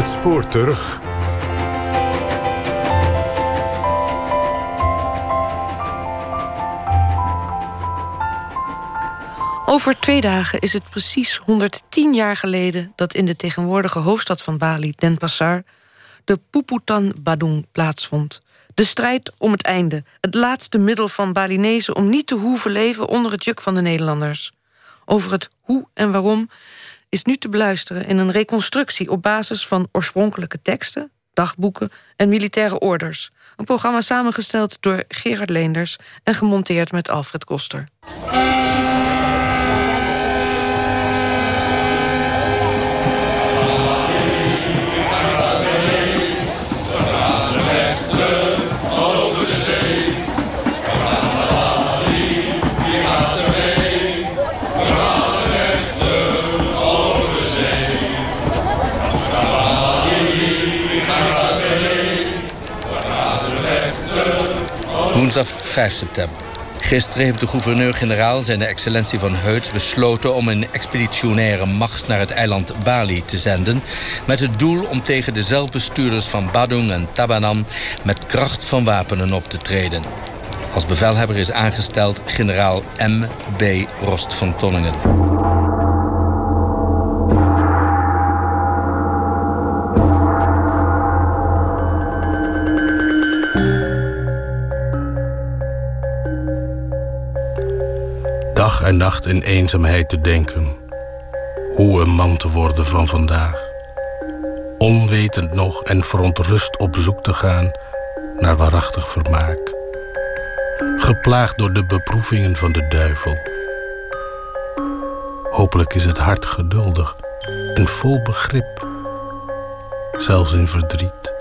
Het spoor terug. Over twee dagen is het precies 110 jaar geleden dat in de tegenwoordige hoofdstad van Bali, Denpasar, de Puputan Badung plaatsvond. De strijd om het einde, het laatste middel van Balinese om niet te hoeven leven onder het juk van de Nederlanders. Over het hoe en waarom is nu te beluisteren in een reconstructie op basis van oorspronkelijke teksten, dagboeken en militaire orders. Een programma samengesteld door Gerard Leenders en gemonteerd met Alfred Koster. Woensdag 5 september. Gisteren heeft de gouverneur-generaal, zijn excellentie van Heut, besloten om een expeditionaire macht naar het eiland Bali te zenden. Met het doel om tegen de zelfbestuurders van Badung en Tabanan met kracht van wapenen op te treden. Als bevelhebber is aangesteld generaal M. B. Rost van Tonningen. En nacht in eenzaamheid te denken. Hoe een man te worden van vandaag. Onwetend nog en verontrust op zoek te gaan naar waarachtig vermaak. Geplaagd door de beproevingen van de duivel. Hopelijk is het hart geduldig en vol begrip. Zelfs in verdriet.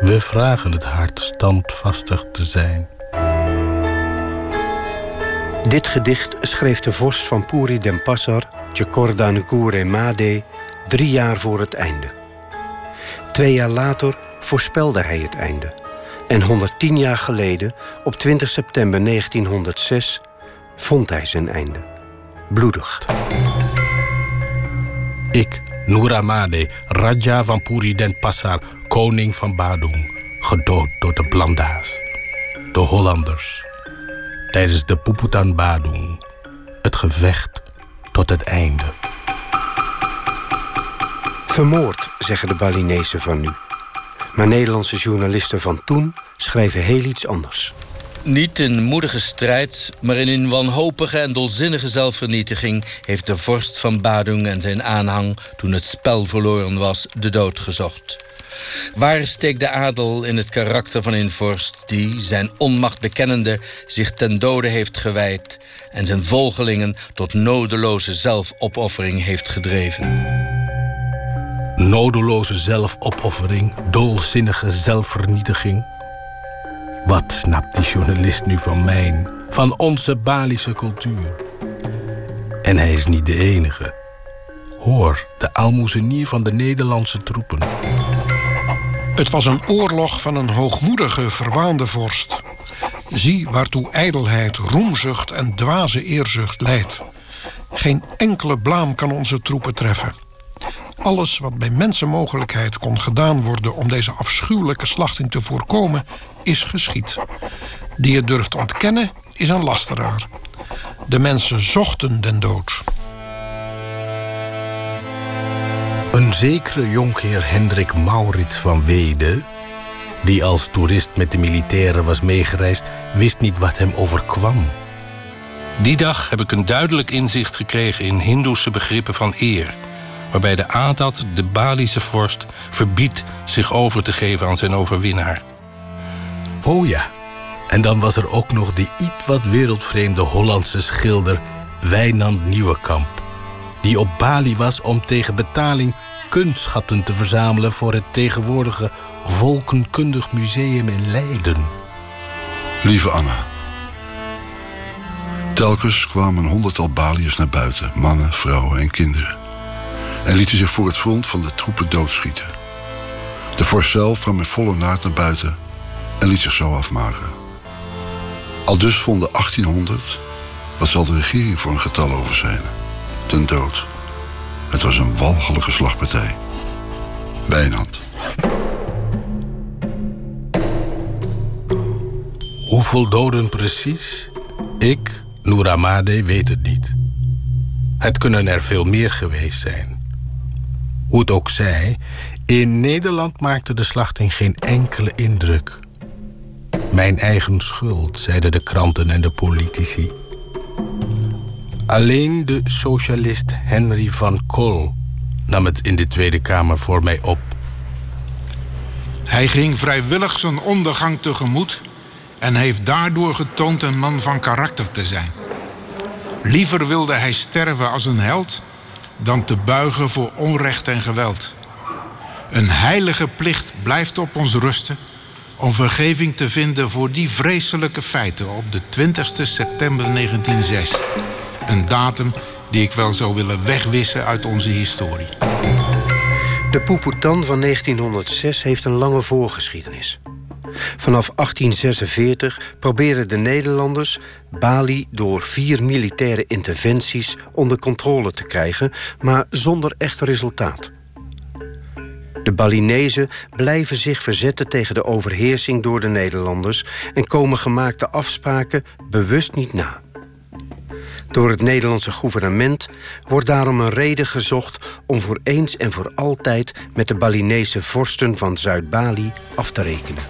We vragen het hart standvastig te zijn. Dit gedicht schreef de vorst van Puri Denpasar, Jakorda Ngure Made, drie jaar voor het einde. Twee jaar later voorspelde hij het einde. En 110 jaar geleden, op 20 september 1906, vond hij zijn einde. Bloedig. Ik, Made, Raja van Puri Denpasar, koning van Badung, gedood door de Blanda's, de Hollanders tijdens de Puputan Badung. Het gevecht tot het einde. Vermoord, zeggen de Balinese van nu. Maar Nederlandse journalisten van toen schrijven heel iets anders. Niet in moedige strijd, maar in een wanhopige en dolzinnige zelfvernietiging... heeft de vorst van Badung en zijn aanhang, toen het spel verloren was, de dood gezocht. Waar steekt de adel in het karakter van een vorst die, zijn onmacht bekennende, zich ten dode heeft gewijd en zijn volgelingen tot nodeloze zelfopoffering heeft gedreven? Nodeloze zelfopoffering, dolzinnige zelfvernietiging. Wat snapt die journalist nu van mijn, van onze Balische cultuur? En hij is niet de enige. Hoor, de aalmoezenier van de Nederlandse troepen. Het was een oorlog van een hoogmoedige, verwaande vorst. Zie waartoe ijdelheid, roemzucht en dwaze eerzucht leidt. Geen enkele blaam kan onze troepen treffen. Alles wat bij mensenmogelijkheid kon gedaan worden om deze afschuwelijke slachting te voorkomen, is geschied. Die het durft ontkennen, is een lasteraar. De mensen zochten den dood. Een zekere jonkheer Hendrik Maurits van Wede, die als toerist met de militairen was meegereisd, wist niet wat hem overkwam. Die dag heb ik een duidelijk inzicht gekregen in Hindoese begrippen van eer, waarbij de Adat, de Balische vorst, verbiedt zich over te geven aan zijn overwinnaar. Oh ja, en dan was er ook nog die iets wat wereldvreemde Hollandse schilder Wijnand Nieuwenkamp die op Bali was om tegen betaling kunstschatten te verzamelen voor het tegenwoordige Volkenkundig Museum in Leiden. Lieve Anna. Telkens kwamen een honderdtal Baliërs naar buiten, mannen, vrouwen en kinderen. En lieten zich voor het front van de troepen doodschieten. De zelf kwam in volle naad naar buiten en liet zich zo afmaken. Al dus vonden 1800, wat zal de regering voor een getal over zijn? Ten dood. Het was een walgelijke slagpartij. Wijnand. Hoeveel doden precies? Ik, Nouramade, weet het niet. Het kunnen er veel meer geweest zijn. Hoe het ook zij, in Nederland maakte de slachting geen enkele indruk. Mijn eigen schuld, zeiden de kranten en de politici. Alleen de socialist Henry van Kol nam het in de Tweede Kamer voor mij op. Hij ging vrijwillig zijn ondergang tegemoet en heeft daardoor getoond een man van karakter te zijn. Liever wilde hij sterven als een held dan te buigen voor onrecht en geweld. Een heilige plicht blijft op ons rusten om vergeving te vinden voor die vreselijke feiten op de 20 september 1906. Een datum die ik wel zou willen wegwissen uit onze historie. De Poepoetan van 1906 heeft een lange voorgeschiedenis. Vanaf 1846 probeerden de Nederlanders Bali door vier militaire interventies onder controle te krijgen, maar zonder echt resultaat. De Balinezen blijven zich verzetten tegen de overheersing door de Nederlanders en komen gemaakte afspraken bewust niet na. Door het Nederlandse gouvernement wordt daarom een reden gezocht om voor eens en voor altijd met de Balinese vorsten van Zuid-Bali af te rekenen.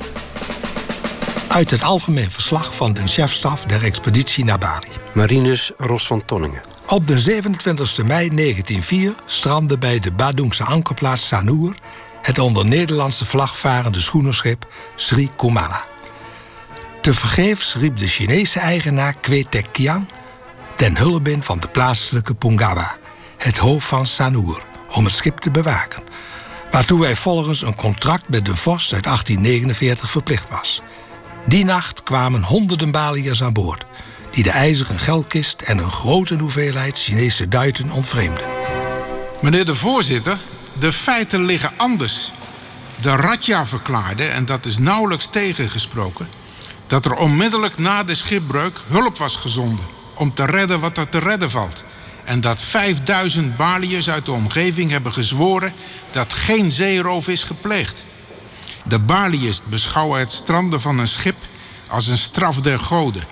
Uit het algemeen verslag van de chefstaf der expeditie naar Bali. Marinus Ros van Tonningen. Op de 27 mei 1904 strandde bij de Badungse ankerplaats Sanur het onder Nederlandse vlag varende schoenerschip Sri Kumala. Tevergeefs riep de Chinese eigenaar Kwetek Kiang ten hulp van de plaatselijke Pungawa, het hoofd van Sanur, om het schip te bewaken, waartoe hij volgens een contract met de vorst uit 1849 verplicht was. Die nacht kwamen honderden Baliërs aan boord, die de ijzeren geldkist en een grote hoeveelheid Chinese duiten ontvreemden. Meneer de voorzitter, de feiten liggen anders. De Radja verklaarde, en dat is nauwelijks tegengesproken, dat er onmiddellijk na de schipbreuk hulp was gezonden om te redden wat er te redden valt. En dat 5000 Baliërs uit de omgeving hebben gezworen dat geen zeeroof is gepleegd. De Baliërs beschouwen het stranden van een schip als een straf der goden.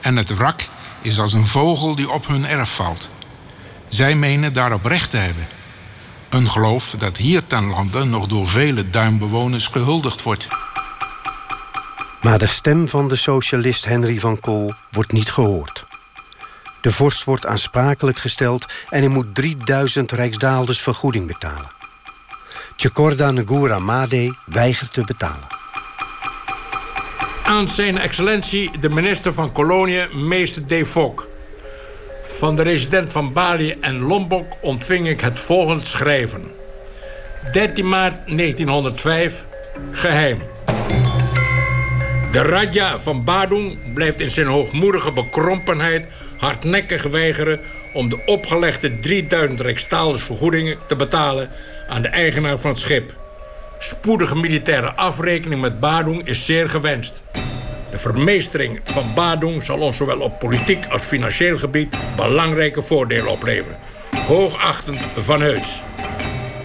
En het wrak is als een vogel die op hun erf valt. Zij menen daarop recht te hebben. Een geloof dat hier ten lande nog door vele duimbewoners gehuldigd wordt. Maar de stem van de socialist Henry van Kool wordt niet gehoord. De vorst wordt aansprakelijk gesteld en hij moet 3000 rijksdaalders vergoeding betalen. Tjekorda Negura Made weigert te betalen. Aan zijn excellentie de minister van Koloniën, meester De Fok. Van de resident van Bali en Lombok ontving ik het volgende schrijven. 13 maart 1905, geheim. De Raja van Badung blijft in zijn hoogmoedige bekrompenheid hardnekkig weigeren om de opgelegde 3000 rijksdaalders vergoedingen te betalen aan de eigenaar van het schip. Spoedige militaire afrekening met Badung is zeer gewenst. De vermeestering van Badung zal ons zowel op politiek als financieel gebied belangrijke voordelen opleveren. Hoogachtend van Heuts.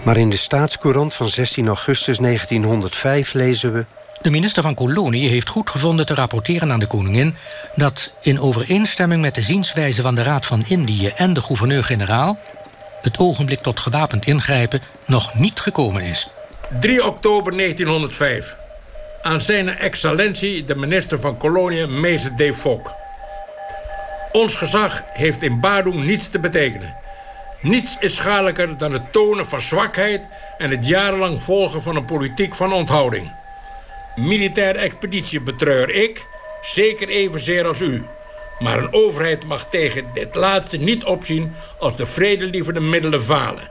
Maar in de staatscourant van 16 augustus 1905 lezen we... De minister van Kolonie heeft goed gevonden te rapporteren aan de koningin... dat in overeenstemming met de zienswijze van de Raad van Indië en de gouverneur-generaal... het ogenblik tot gewapend ingrijpen nog niet gekomen is. 3 oktober 1905. Aan zijn excellentie de minister van Koloniën, meester De Fok. Ons gezag heeft in Badung niets te betekenen. Niets is schadelijker dan het tonen van zwakheid... en het jarenlang volgen van een politiek van onthouding. Militaire expeditie betreur ik, zeker evenzeer als u. Maar een overheid mag tegen dit laatste niet opzien als de vredelievende middelen falen.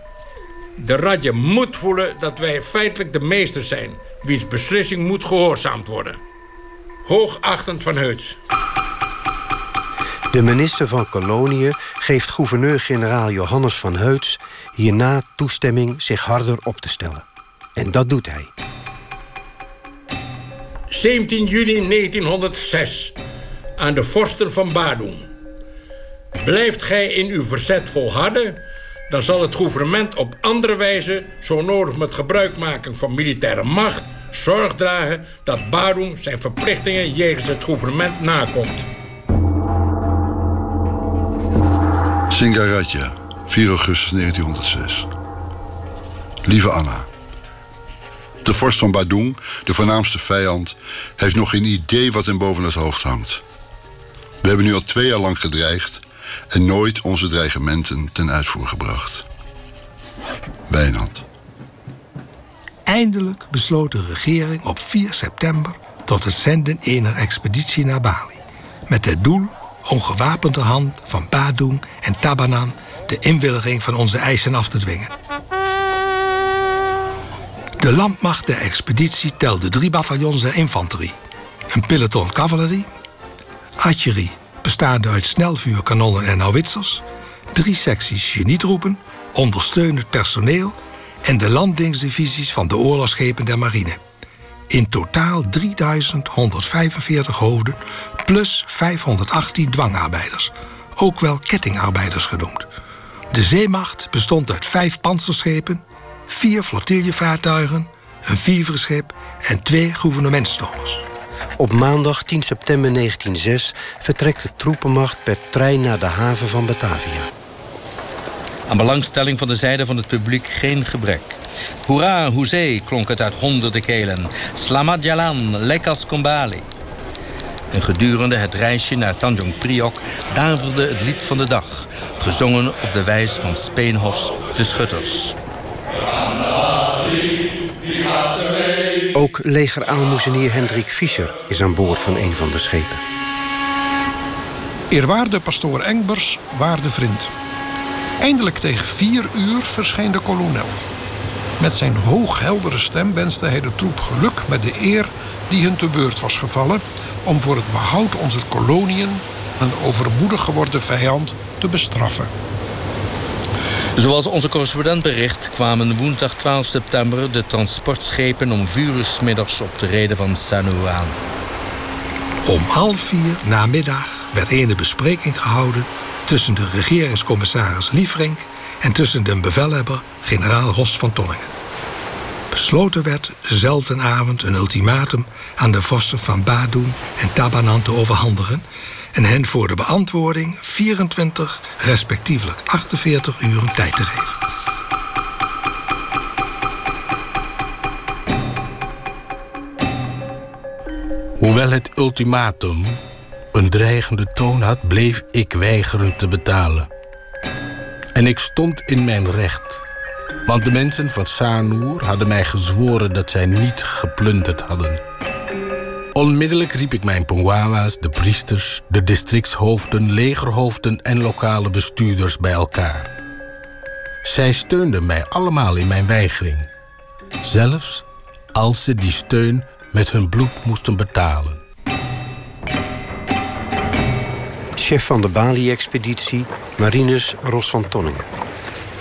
De Radje moet voelen dat wij feitelijk de meester zijn, wiens beslissing moet gehoorzaamd worden. Hoogachtend van Heuts. De minister van Koloniën geeft gouverneur-generaal Johannes van Heuts hierna toestemming zich harder op te stellen. En dat doet hij. 17 juni 1906 aan de vorsten van Badung. Blijft gij in uw verzet volharden, dan zal het gouvernement op andere wijze, zo nodig met gebruikmaking van militaire macht, zorg dragen dat Badung zijn verplichtingen jegens het gouvernement nakomt. Singaratja, 4 augustus 1906. Lieve Anna. De vorst van Badung, de voornaamste vijand, heeft nog geen idee wat hem boven het hoofd hangt. We hebben nu al twee jaar lang gedreigd en nooit onze dreigementen ten uitvoer gebracht. Wijnand. Eindelijk besloot de regering op 4 september tot het zenden ener expeditie naar Bali. Met het doel om gewapende hand van Badung en Tabanan de inwilliging van onze eisen af te dwingen. De landmacht der expeditie telde drie bataljons der infanterie, een peloton cavalerie, artillerie bestaande uit snelvuurkanonnen en houwitsers, drie secties genietroepen, ondersteunend personeel en de landingsdivisies van de oorlogsschepen der marine. In totaal 3145 hoofden plus 518 dwangarbeiders, ook wel kettingarbeiders genoemd. De zeemacht bestond uit vijf panzerschepen, vier flottillevaartuigen, een vierverschip en twee gouvernementstomers. Op maandag 10 september 1906 vertrekt de troepenmacht per trein naar de haven van Batavia. Aan belangstelling van de zijde van het publiek geen gebrek. Hoera, hoezee, klonk het uit honderden kelen. Slamat Jalan, lekas kombali. En gedurende het reisje naar Tanjong Priok daverde het lied van de dag, gezongen op de wijs van Speenhofs De Schutters. Ook legeraalmoezenier Hendrik Fischer is aan boord van een van de schepen. Eerwaarde pastoor Engbers, waarde vriend. Eindelijk tegen vier uur verscheen de kolonel. Met zijn hoogheldere stem wenste hij de troep geluk met de eer die hun te beurt was gevallen om voor het behoud onze koloniën een overmoedig geworden vijand te bestraffen. Zoals onze correspondent bericht kwamen woensdag 12 september de transportschepen om vuur uur middags op de reden van Sanu aan. Om half vier namiddag werd een bespreking gehouden tussen de regeringscommissaris Liefrink en tussen de bevelhebber generaal Ros van Tonningen. Besloten werd dezelfde avond een ultimatum aan de vorsten van Badoen en Tabanan te overhandigen en hen voor de beantwoording 24, respectievelijk 48 uur tijd te geven. Hoewel het ultimatum een dreigende toon had, bleef ik weigeren te betalen. En ik stond in mijn recht. Want de mensen van Sanur hadden mij gezworen dat zij niet geplunderd hadden. Onmiddellijk riep ik mijn Pongwawa's, de priesters, de districtshoofden, legerhoofden en lokale bestuurders bij elkaar. Zij steunden mij allemaal in mijn weigering. Zelfs als ze die steun met hun bloed moesten betalen. Chef van de Bali-expeditie, Marinus Ros van Tonningen.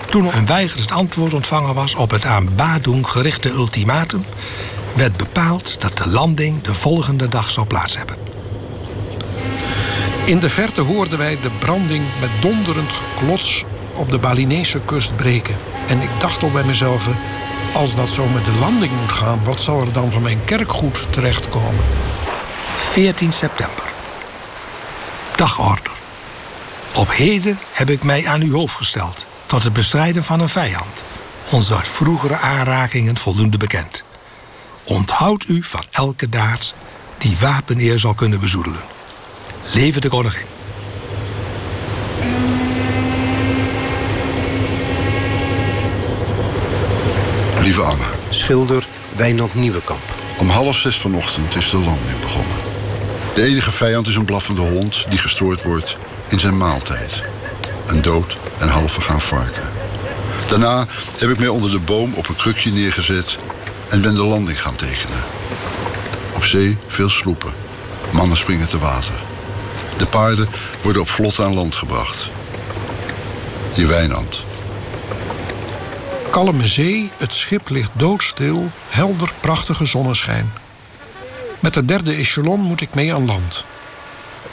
Toen een weigerend antwoord ontvangen was op het aan Badung gerichte ultimatum, werd bepaald dat de landing de volgende dag zou plaats hebben. In de verte hoorden wij de branding met donderend geklots op de Balinese kust breken. En ik dacht al bij mezelf, als dat zo met de landing moet gaan, wat zal er dan van mijn kerkgoed terechtkomen? 14 september. Dagorder. Op heden heb ik mij aan uw hoofd gesteld tot het bestrijden van een vijand. Ons uit vroegere aanrakingen voldoende bekend. Onthoud u van elke daad die wapeneer zal kunnen bezoedelen. Leven de koningin. Lieve Anne. Schilder Wijnand Nieuwekamp. Om half zes vanochtend is de landing begonnen. De enige vijand is een blaffende hond die gestoord wordt in zijn maaltijd. Een dood en half vergaan varken. Daarna heb ik mij onder de boom op een krukje neergezet en ben de landing gaan tekenen. Op zee veel sloepen. Mannen springen te water. De paarden worden op vlot aan land gebracht. Je Wijnand. Kalme zee, het schip ligt doodstil, helder, prachtige zonneschijn. Met de derde echelon moet ik mee aan land.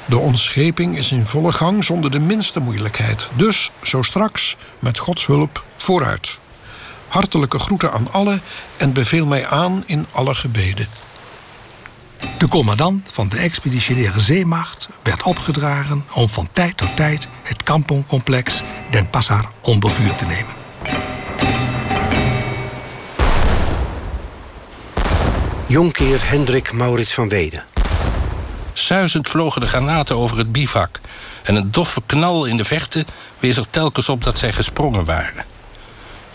De ontscheping is in volle gang zonder de minste moeilijkheid. Dus, zo straks, met Gods hulp, vooruit. Hartelijke groeten aan allen en beveel mij aan in alle gebeden. De commandant van de expeditionaire zeemacht werd opgedragen om van tijd tot tijd het kampongcomplex Den Passar onder vuur te nemen. Jonkheer Hendrik Maurits van Weden. Suizend vlogen de granaten over het bivak. En een doffe knal in de vechten wees er telkens op dat zij gesprongen waren.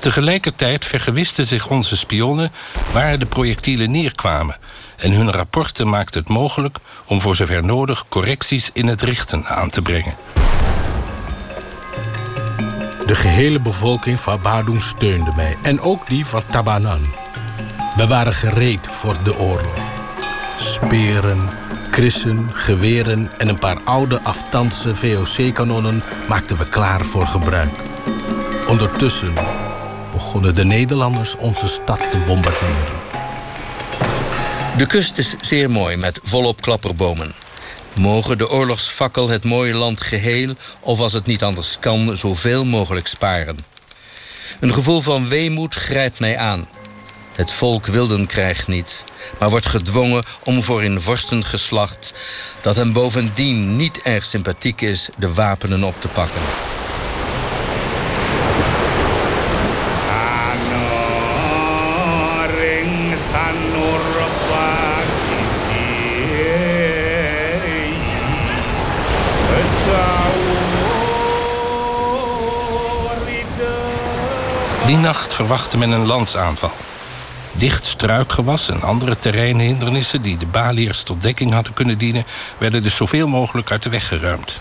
Tegelijkertijd vergewisten zich onze spionnen waar de projectielen neerkwamen. En hun rapporten maakten het mogelijk om voor zover nodig correcties in het richten aan te brengen. De gehele bevolking van Badung steunde mij. En ook die van Tabanan. We waren gereed voor de oorlog. Speren, krissen, geweren en een paar oude aftandse VOC-kanonnen maakten we klaar voor gebruik. Ondertussen begonnen de Nederlanders onze stad te bombarderen. De kust is zeer mooi met volop klapperbomen. Mogen de oorlogsfakkel het mooie land geheel, of als het niet anders kan, zoveel mogelijk sparen. Een gevoel van weemoed grijpt mij aan. Het volk wil den krijg niet, maar wordt gedwongen om voor een vorstengeslacht... dat hem bovendien niet erg sympathiek is, de wapenen op te pakken. Die nacht verwachtte men een landsaanval. Dicht struikgewas en andere terreinhindernissen die de Baliërs tot dekking hadden kunnen dienen, werden dus zoveel mogelijk uit de weg geruimd.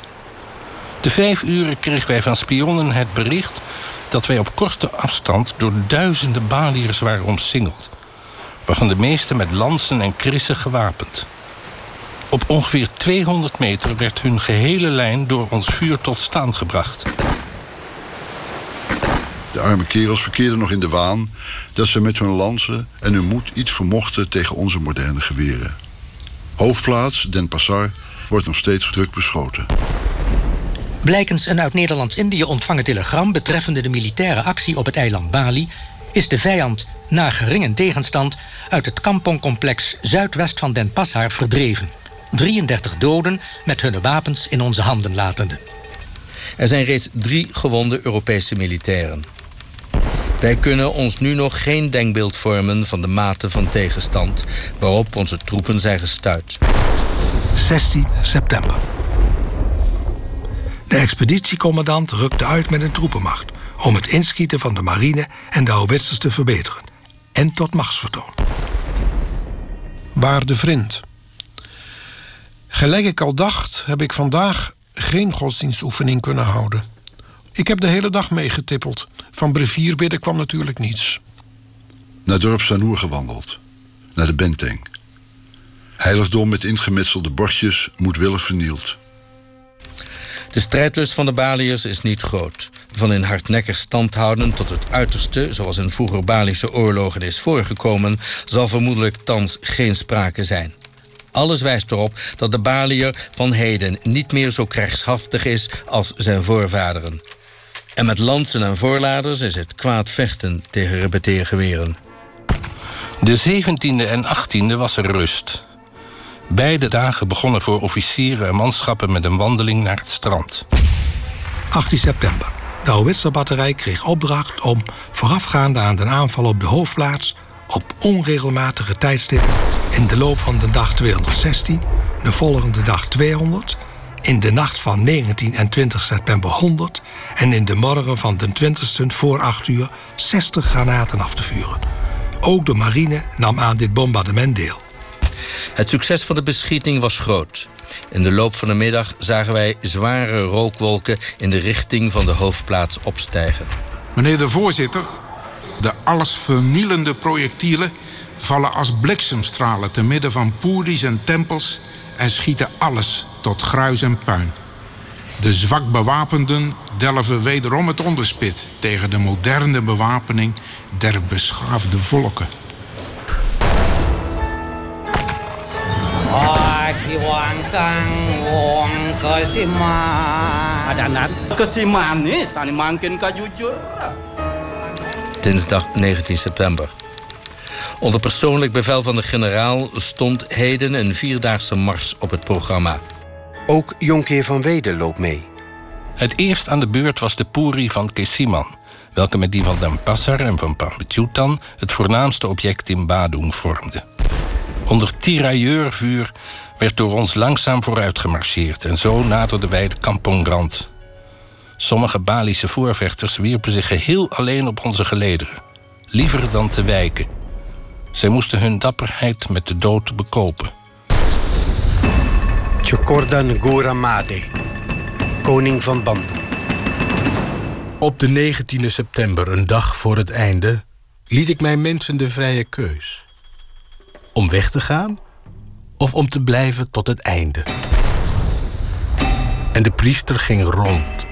De vijf uren kregen wij van spionnen het bericht dat wij op korte afstand door duizenden Baliërs waren omsingeld, waarvan de meeste met lansen en krissen gewapend. Op ongeveer 200 meter werd hun gehele lijn door ons vuur tot staan gebracht. De arme kerels verkeerden nog in de waan dat ze met hun lansen en hun moed iets vermochten tegen onze moderne geweren. Hoofdplaats, Den Passar, wordt nog steeds druk beschoten. Blijkens een uit Nederlands-Indië ontvangen telegram betreffende de militaire actie op het eiland Bali is de vijand na geringe tegenstand uit het kampongcomplex zuidwest van Den Passar verdreven. 33 doden met hun wapens in onze handen latende. Er zijn reeds drie gewonde Europese militairen. Wij kunnen ons nu nog geen denkbeeld vormen van de mate van tegenstand waarop onze troepen zijn gestuit. 16 september. De expeditiecommandant rukte uit met een troepenmacht om het inschieten van de marine en de houwitsers te verbeteren en tot machtsvertoon. Waarde vriend. Gelijk ik al dacht, heb ik vandaag geen godsdienstoefening kunnen houden. Ik heb de hele dag meegetippeld. Van brevierbidden kwam natuurlijk niets. Naar dorp Sanoer gewandeld. Naar de Benteng. Heiligdom met ingemetselde bordjes, moedwillig vernield. De strijdlust van de Baliërs is niet groot. Van in hardnekkig stand houden tot het uiterste, zoals in vroeger Balische oorlogen is voorgekomen, zal vermoedelijk thans geen sprake zijn. Alles wijst erop dat de Baliër van heden niet meer zo krijgshaftig is als zijn voorvaderen. En met lansen en voorladers is het kwaad vechten tegen repeteergeweren. De 17e en 18e was er rust. Beide dagen begonnen voor officieren en manschappen met een wandeling naar het strand. 18 september. De Howitzer-batterij kreeg opdracht om voorafgaande aan de aanval op de hoofdplaats op onregelmatige tijdstippen in de loop van de dag 216, de volgende dag 200, in de nacht van 19 en 20 september 100 en in de morgen van de 20ste voor 8 uur 60 granaten af te vuren. Ook de marine nam aan dit bombardement deel. Het succes van de beschieting was groot. In de loop van de middag zagen wij zware rookwolken in de richting van de hoofdplaats opstijgen. Meneer de voorzitter, de allesvernielende projectielen vallen als bliksemstralen te midden van poeries en tempels en schieten alles tot gruis en puin. De zwak bewapenden delven wederom het onderspit tegen de moderne bewapening der beschaafde volken. Dinsdag 19 september. Onder persoonlijk bevel van de generaal stond heden een vierdaagse mars op het programma. Ook Jonkheer van Weden loopt mee. Het eerst aan de beurt was de Puri van Kesiman, welke met die van Denpasar en van Pampetjutan het voornaamste object in Badung vormde. Onder tirailleurvuur werd door ons langzaam vooruit gemarcheerd en zo naderden wij de kampongrand. Sommige Balische voorvechters wierpen zich geheel alleen op onze gelederen, liever dan te wijken. Zij moesten hun dapperheid met de dood bekopen. Chokorda Ngora Made, koning van Bandung. Op de 19e september, een dag voor het einde, liet ik mijn mensen de vrije keus. Om weg te gaan of om te blijven tot het einde. En de priester ging rond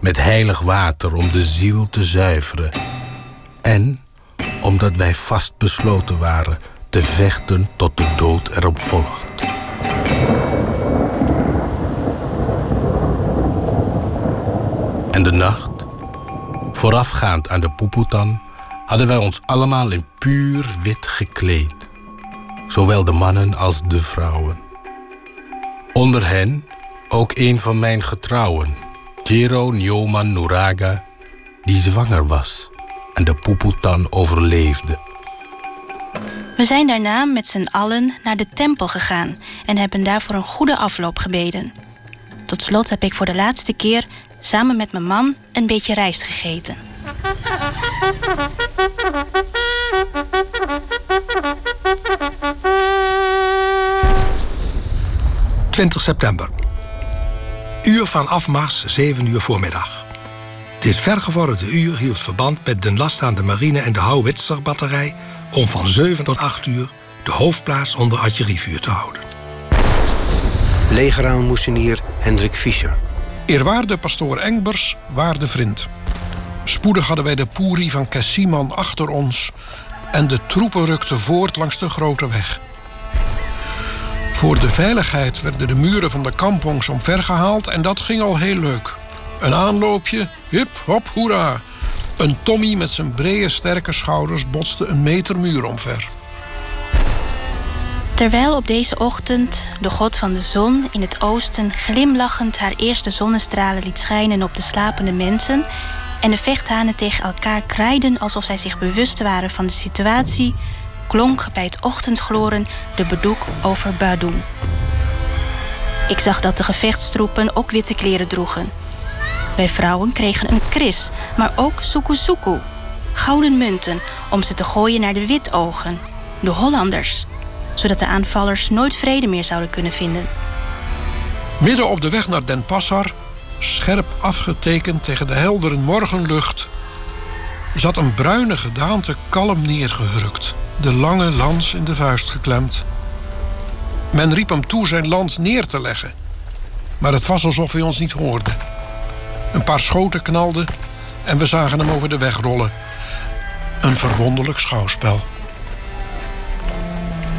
met heilig water om de ziel te zuiveren. En omdat wij vastbesloten waren te vechten tot de dood erop volgt. En de nacht, voorafgaand aan de Puputan, hadden wij ons allemaal in puur wit gekleed. Zowel de mannen als de vrouwen. Onder hen ook een van mijn getrouwen, Jero Nyoman Nuraga, die zwanger was en de Puputan overleefde. We zijn daarna met z'n allen naar de tempel gegaan en hebben daarvoor een goede afloop gebeden. Tot slot heb ik voor de laatste keer samen met mijn man een beetje rijst gegeten. 20 september. Uur van afmars, 7 uur voormiddag. Dit vergevorderde uur hield verband met de last aan de marine en de Howitzer-batterij... om van 7 tot 8 uur de hoofdplaats onder artillerievuur te houden. Legeraanmoesenier Hendrik Fischer. Eerwaarde pastoor Engbers, waarde vriend. Spoedig hadden wij de Puri van Kessiman achter ons... en de troepen rukten voort langs de grote weg. Voor de veiligheid werden de muren van de kampongs omvergehaald... en dat ging al heel leuk. Een aanloopje, hip, hop, hoera. Een Tommy met zijn brede, sterke schouders botste een meter muur omver. Terwijl op deze ochtend de god van de zon in het oosten glimlachend haar eerste zonnestralen liet schijnen op de slapende mensen en de vechthanen tegen elkaar kraaiden alsof zij zich bewust waren van de situatie, klonk bij het ochtendgloren de bedoek over Badung. Ik zag dat de gevechtstroepen ook witte kleren droegen. Wij vrouwen kregen een kris, maar ook suku gouden munten om ze te gooien naar de witogen, de Hollanders, zodat de aanvallers nooit vrede meer zouden kunnen vinden. Midden op de weg naar Den Passar, scherp afgetekend tegen de heldere morgenlucht, zat een bruine gedaante kalm neergehurkt, de lange lans in de vuist geklemd. Men riep hem toe zijn lans neer te leggen, maar het was alsof hij ons niet hoorde. Een paar schoten knalden en we zagen hem over de weg rollen. Een verwonderlijk schouwspel.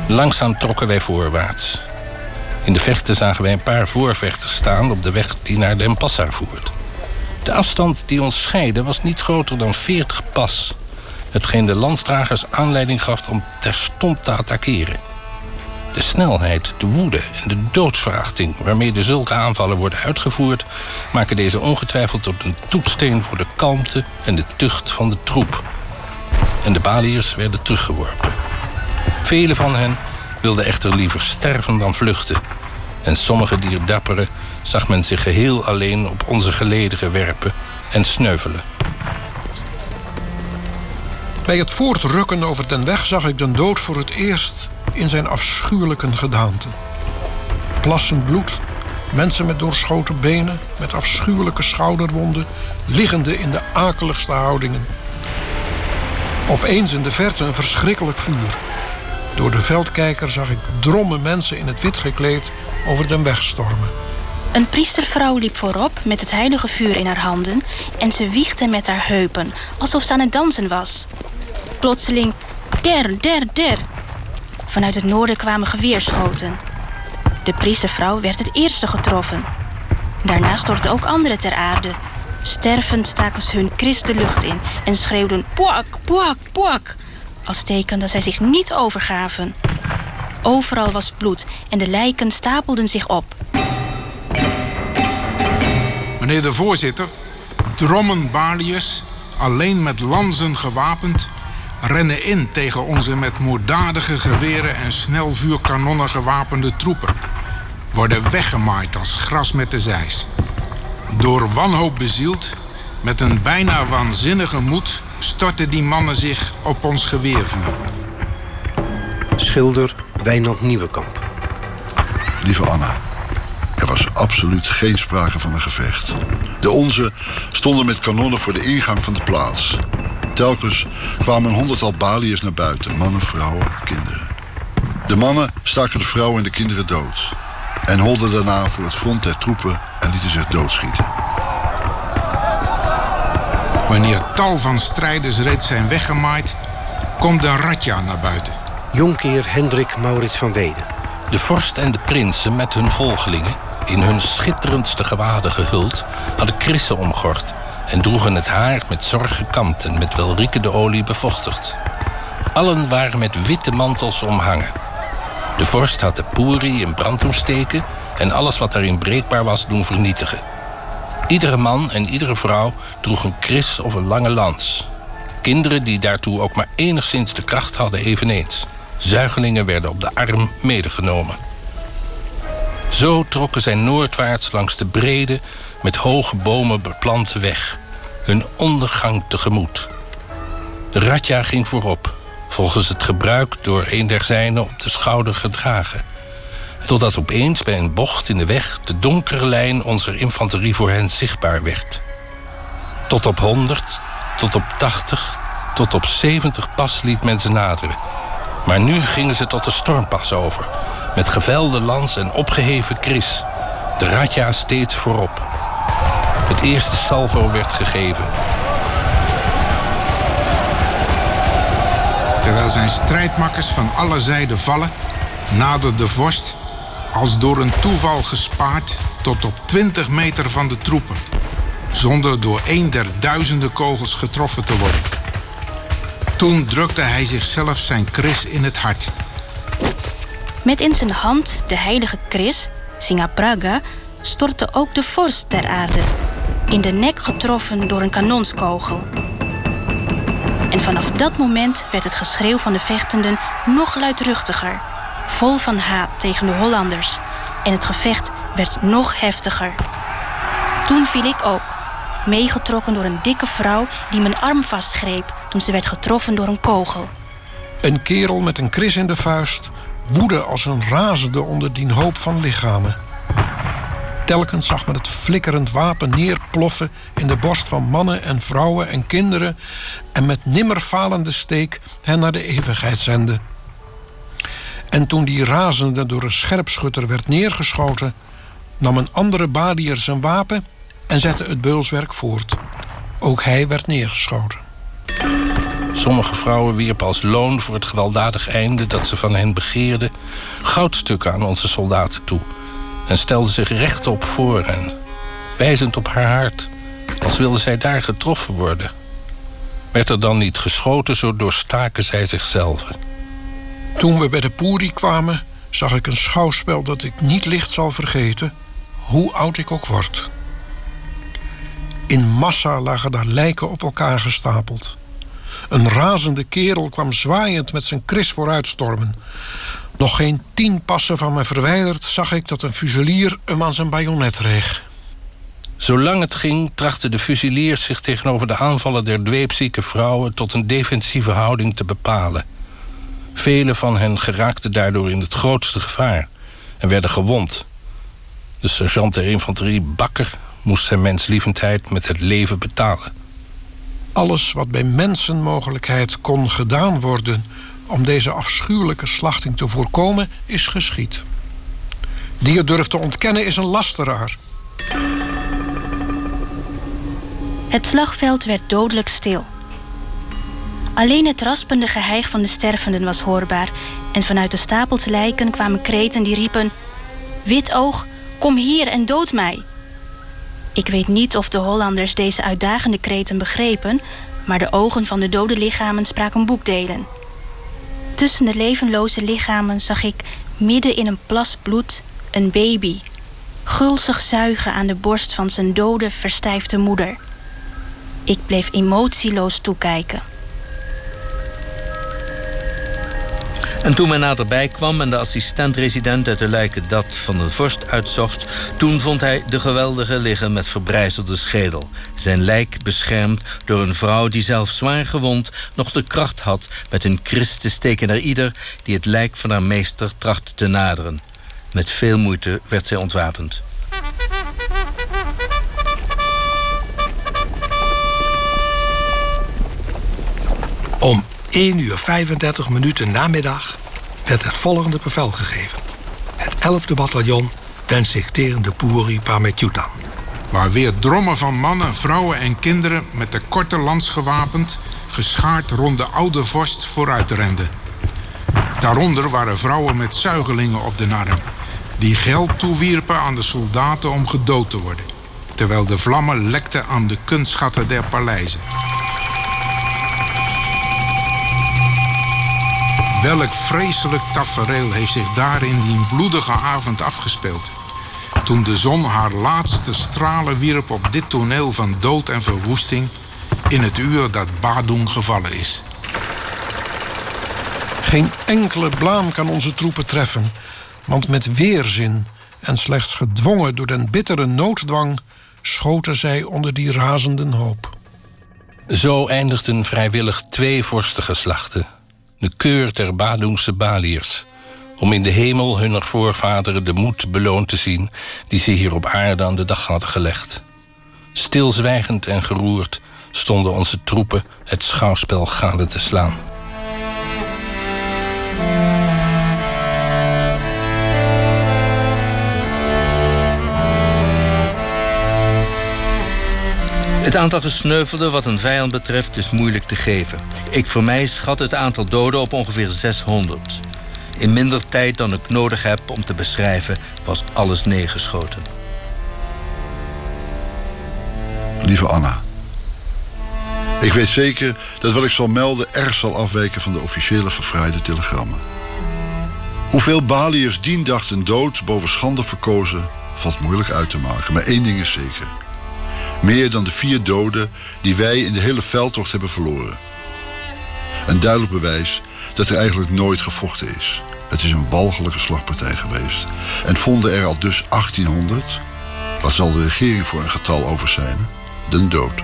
Langzaam trokken wij voorwaarts. In de vechten zagen wij een paar voorvechters staan op de weg die naar Den Passar voert. De afstand die ons scheidde was niet groter dan 40 pas. Hetgeen de landstragers aanleiding gaf om terstond te attackeren. De snelheid, de woede en de doodsverachting waarmee de zulke aanvallen worden uitgevoerd, maken deze ongetwijfeld tot een toetsteen voor de kalmte en de tucht van de troep. En de Baliërs werden teruggeworpen. Vele van hen wilden echter liever sterven dan vluchten. En sommige dier dapperen zag men zich geheel alleen op onze gelederen werpen en sneuvelen. Bij het voortrukken over den weg zag ik de dood voor het eerst in zijn afschuwelijke gedaante. Plassend bloed, mensen met doorschoten benen, met afschuwelijke schouderwonden, liggende in de akeligste houdingen. Opeens in de verte een verschrikkelijk vuur. Door de veldkijker zag ik drommen mensen in het wit gekleed over den weg stormen. Een priestervrouw liep voorop met het heilige vuur in haar handen en ze wiegde met haar heupen alsof ze aan het dansen was. Plotseling, der, der, der. Vanuit het noorden kwamen geweerschoten. De priestervrouw werd het eerste getroffen. Daarna stortten ook anderen ter aarde. Stervend staken ze hun kris de lucht in en schreeuwden poak, poak, poak. Als teken dat zij zich niet overgaven. Overal was bloed en de lijken stapelden zich op. Meneer de voorzitter, drommen Baliërs, alleen met lanzen gewapend, rennen in tegen onze met moorddadige geweren en snelvuurkanonnen gewapende troepen. Worden weggemaaid als gras met de zeis. Door wanhoop bezield, met een bijna waanzinnige moed, storten die mannen zich op ons geweervuur. Schilder Wijnand Nieuwenkamp. Lieve Anna, er was absoluut geen sprake van een gevecht. De onze stonden met kanonnen voor de ingang van de plaats. Telkens kwamen een honderdtal baliërs naar buiten. Mannen, vrouwen, kinderen. De mannen staken de vrouwen en de kinderen dood. En holden daarna voor het front der troepen en lieten zich doodschieten. Wanneer tal van strijders reeds zijn weggemaaid, komt de Ratja naar buiten. Jonkheer Hendrik Maurits van Weden. De vorst en de prinsen met hun volgelingen, in hun schitterendste gewaden gehuld, hadden krissen omgord en droegen het haar met zorg gekamd en met welriekende olie bevochtigd. Allen waren met witte mantels omhangen. De vorst had de poeri in brand doen steken en alles wat daarin breekbaar was doen vernietigen. Iedere man en iedere vrouw droeg een kris of een lange lans. Kinderen die daartoe ook maar enigszins de kracht hadden eveneens. Zuigelingen werden op de arm medegenomen. Zo trokken zij noordwaarts langs de brede, met hoge bomen beplante weg, hun ondergang tegemoet. De Ratja ging voorop, volgens het gebruik door een der zijnen op de schouder gedragen. Totdat opeens bij een bocht in de weg de donkere lijn onze infanterie voor hen zichtbaar werd. Tot op 100, tot op 80, tot op 70 pas liet men ze naderen. Maar nu gingen ze tot de stormpas over, met gevelde lans en opgeheven kris. De Ratja steeds voorop. Het eerste salvo werd gegeven. Terwijl zijn strijdmakkers van alle zijden vallen, nadert de vorst, als door een toeval gespaard, tot op 20 meter van de troepen, zonder door een der duizenden kogels getroffen te worden. Toen drukte hij zichzelf zijn kris in het hart. Met in zijn hand de heilige Chris, Singapraga, stortte ook de vorst ter aarde, in de nek getroffen door een kanonskogel. En vanaf dat moment werd het geschreeuw van de vechtenden nog luidruchtiger, vol van haat tegen de Hollanders. En het gevecht werd nog heftiger. Toen viel ik ook, meegetrokken door een dikke vrouw die mijn arm vastgreep toen ze werd getroffen door een kogel. Een kerel met een kris in de vuist woedde als een razende onder dien hoop van lichamen. Telkens zag men het flikkerend wapen neerploffen in de borst van mannen en vrouwen en kinderen en met nimmer falende steek hen naar de eeuwigheid zenden. En toen die razende door een scherpschutter werd neergeschoten, nam een andere badier zijn wapen en zette het beulswerk voort. Ook hij werd neergeschoten. Sommige vrouwen wierpen als loon voor het gewelddadig einde dat ze van hen begeerden goudstukken aan onze soldaten toe en stelden zich rechtop voor hen, wijzend op haar hart, als wilde zij daar getroffen worden. Werd er dan niet geschoten, zo doorstaken zij zichzelf. Toen we bij de Poeri kwamen, zag ik een schouwspel dat ik niet licht zal vergeten, hoe oud ik ook word. In massa lagen daar lijken op elkaar gestapeld. Een razende kerel kwam zwaaiend met zijn kris vooruitstormen. Nog geen tien passen van me verwijderd zag ik dat een fuselier hem aan zijn bajonet reeg. Zolang het ging, trachten de fusiliers zich tegenover de aanvallen der dweepzieke vrouwen tot een defensieve houding te bepalen. Velen van hen geraakten daardoor in het grootste gevaar en werden gewond. De sergeant der infanterie Bakker moest zijn menslievendheid met het leven betalen. Alles wat bij mensenmogelijkheid kon gedaan worden om deze afschuwelijke slachting te voorkomen, is geschied. Die het durft te ontkennen is een lasteraar. Het slagveld werd dodelijk stil. Alleen het raspende geheig van de stervenden was hoorbaar... en vanuit de stapels lijken kwamen kreten die riepen... Witoog, kom hier en dood mij. Ik weet niet of de Hollanders deze uitdagende kreten begrepen, maar de ogen van de dode lichamen spraken boekdelen. Tussen de levenloze lichamen zag ik midden in een plas bloed een baby, gulzig zuigen aan de borst van zijn dode, verstijfde moeder. Ik bleef emotieloos toekijken. En toen men naderbij kwam en de assistent-resident uit de lijken dat van de vorst uitzocht, toen vond hij de geweldige liggen met verbrijzelde schedel. Zijn lijk beschermd door een vrouw die zelf zwaar gewond nog de kracht had met een krist te steken naar ieder die het lijk van haar meester trachtte te naderen. Met veel moeite werd zij ontwapend. Om 1 uur 35 minuten namiddag werd het volgende bevel gegeven. Het 11e bataljon wenst zich tegen de Puri Pametjutan. Waar weer drommen van mannen, vrouwen en kinderen met de korte lans gewapend, geschaard rond de oude vorst vooruit renden. Daaronder waren vrouwen met zuigelingen op de narren, die geld toewierpen aan de soldaten om gedood te worden, terwijl de vlammen lekten aan de kunstschatten der paleizen. Welk vreselijk tafereel heeft zich daar in die bloedige avond afgespeeld. Toen de zon haar laatste stralen wierp op dit toneel van dood en verwoesting... in het uur dat Badung gevallen is. Geen enkele blaam kan onze troepen treffen... want met weerzin en slechts gedwongen door den bittere nooddwang... schoten zij onder die razenden hoop. Zo eindigden vrijwillig twee vorstengeslachten de keur der Badungse Baliërs, om in de hemel hunner voorvaderen de moed beloond te zien die ze hier op aarde aan de dag hadden gelegd. Stilzwijgend en geroerd stonden onze troepen het schouwspel gade te slaan. Het aantal gesneuvelden wat een vijand betreft is moeilijk te geven. Ik voor mij schat het aantal doden op ongeveer 600. In minder tijd dan ik nodig heb om te beschrijven was alles neergeschoten. Lieve Anna. Ik weet zeker dat wat ik zal melden erg zal afwijken van de officiële verfraaide telegrammen. Hoeveel Baliërs dien dachten dood boven schande verkozen, valt moeilijk uit te maken. Maar één ding is zeker. Meer dan de vier doden die wij in de hele veldtocht hebben verloren. Een duidelijk bewijs dat er eigenlijk nooit gevochten is. Het is een walgelijke slagpartij geweest. En vonden er al dus 1800, wat zal de regering voor een getal over zijn, de dood.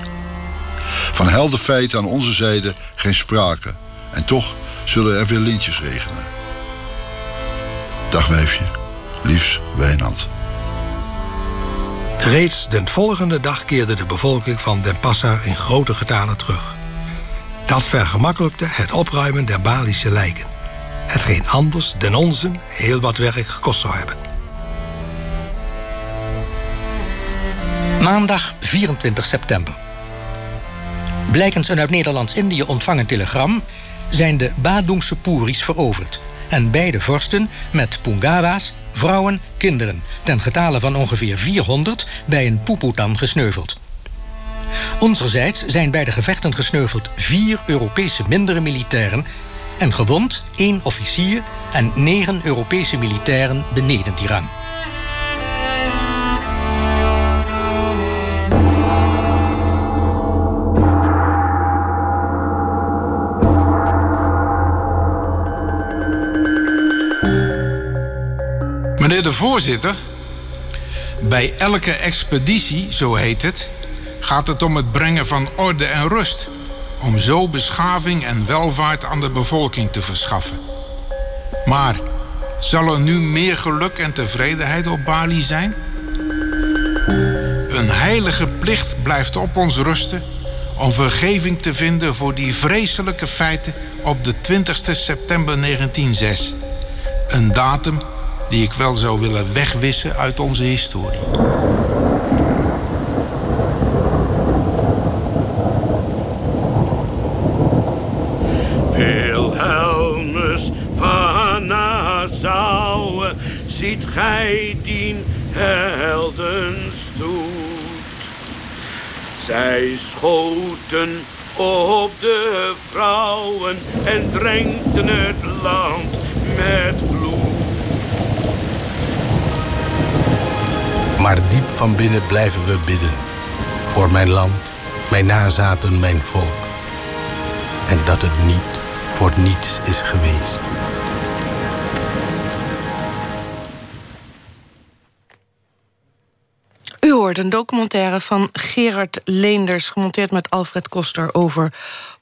Van heldenfeiten aan onze zijde geen sprake. En toch zullen er weer lintjes regenen. Dag wijfje, liefs Wijnand. Reeds de volgende dag keerde de bevolking van Den Passa in grote getalen terug. Dat vergemakkelijkte het opruimen der Balische lijken. Hetgeen anders den onze heel wat werk gekost zou hebben. Maandag 24 september. Blijkens een uit Nederlands-Indië ontvangen telegram... zijn de Badungse Puris veroverd en beide vorsten met Pungawa's, vrouwen, kinderen... ten getale van ongeveer 400 bij een Puputan gesneuveld. Onzerzijds zijn bij de gevechten gesneuveld vier Europese mindere militairen... en gewond één officier en negen Europese militairen beneden die rang. Meneer de voorzitter, bij elke expeditie, zo heet het, gaat het om het brengen van orde en rust. Om zo beschaving en welvaart aan de bevolking te verschaffen. Maar zal er nu meer geluk en tevredenheid op Bali zijn? Een heilige plicht blijft op ons rusten om vergeving te vinden voor die vreselijke feiten op de 20 september 1906. Een datum die ik wel zou willen wegwissen uit onze historie. Wilhelmus van Nassau ziet gij dien heldenstoet. Zij schoten op de vrouwen en drenkten het land met bloed. Maar diep van binnen blijven we bidden. Voor mijn land, mijn nazaten, mijn volk. En dat het niet voor niets is geweest. U hoort een documentaire van Gerard Leenders, gemonteerd met Alfred Koster over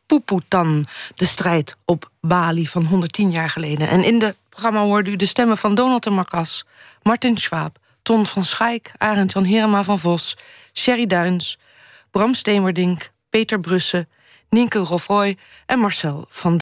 Poepoetan, de strijd op Bali van 110 jaar geleden. En in de programma hoorde u de stemmen van Donald de Marcas, Martin Schwab, Ton van Schaik, Arend Jan Herema van Vos, Sherry Duins, Bram Stemerdink, Peter Brussen, Nienke Rofroy en Marcel van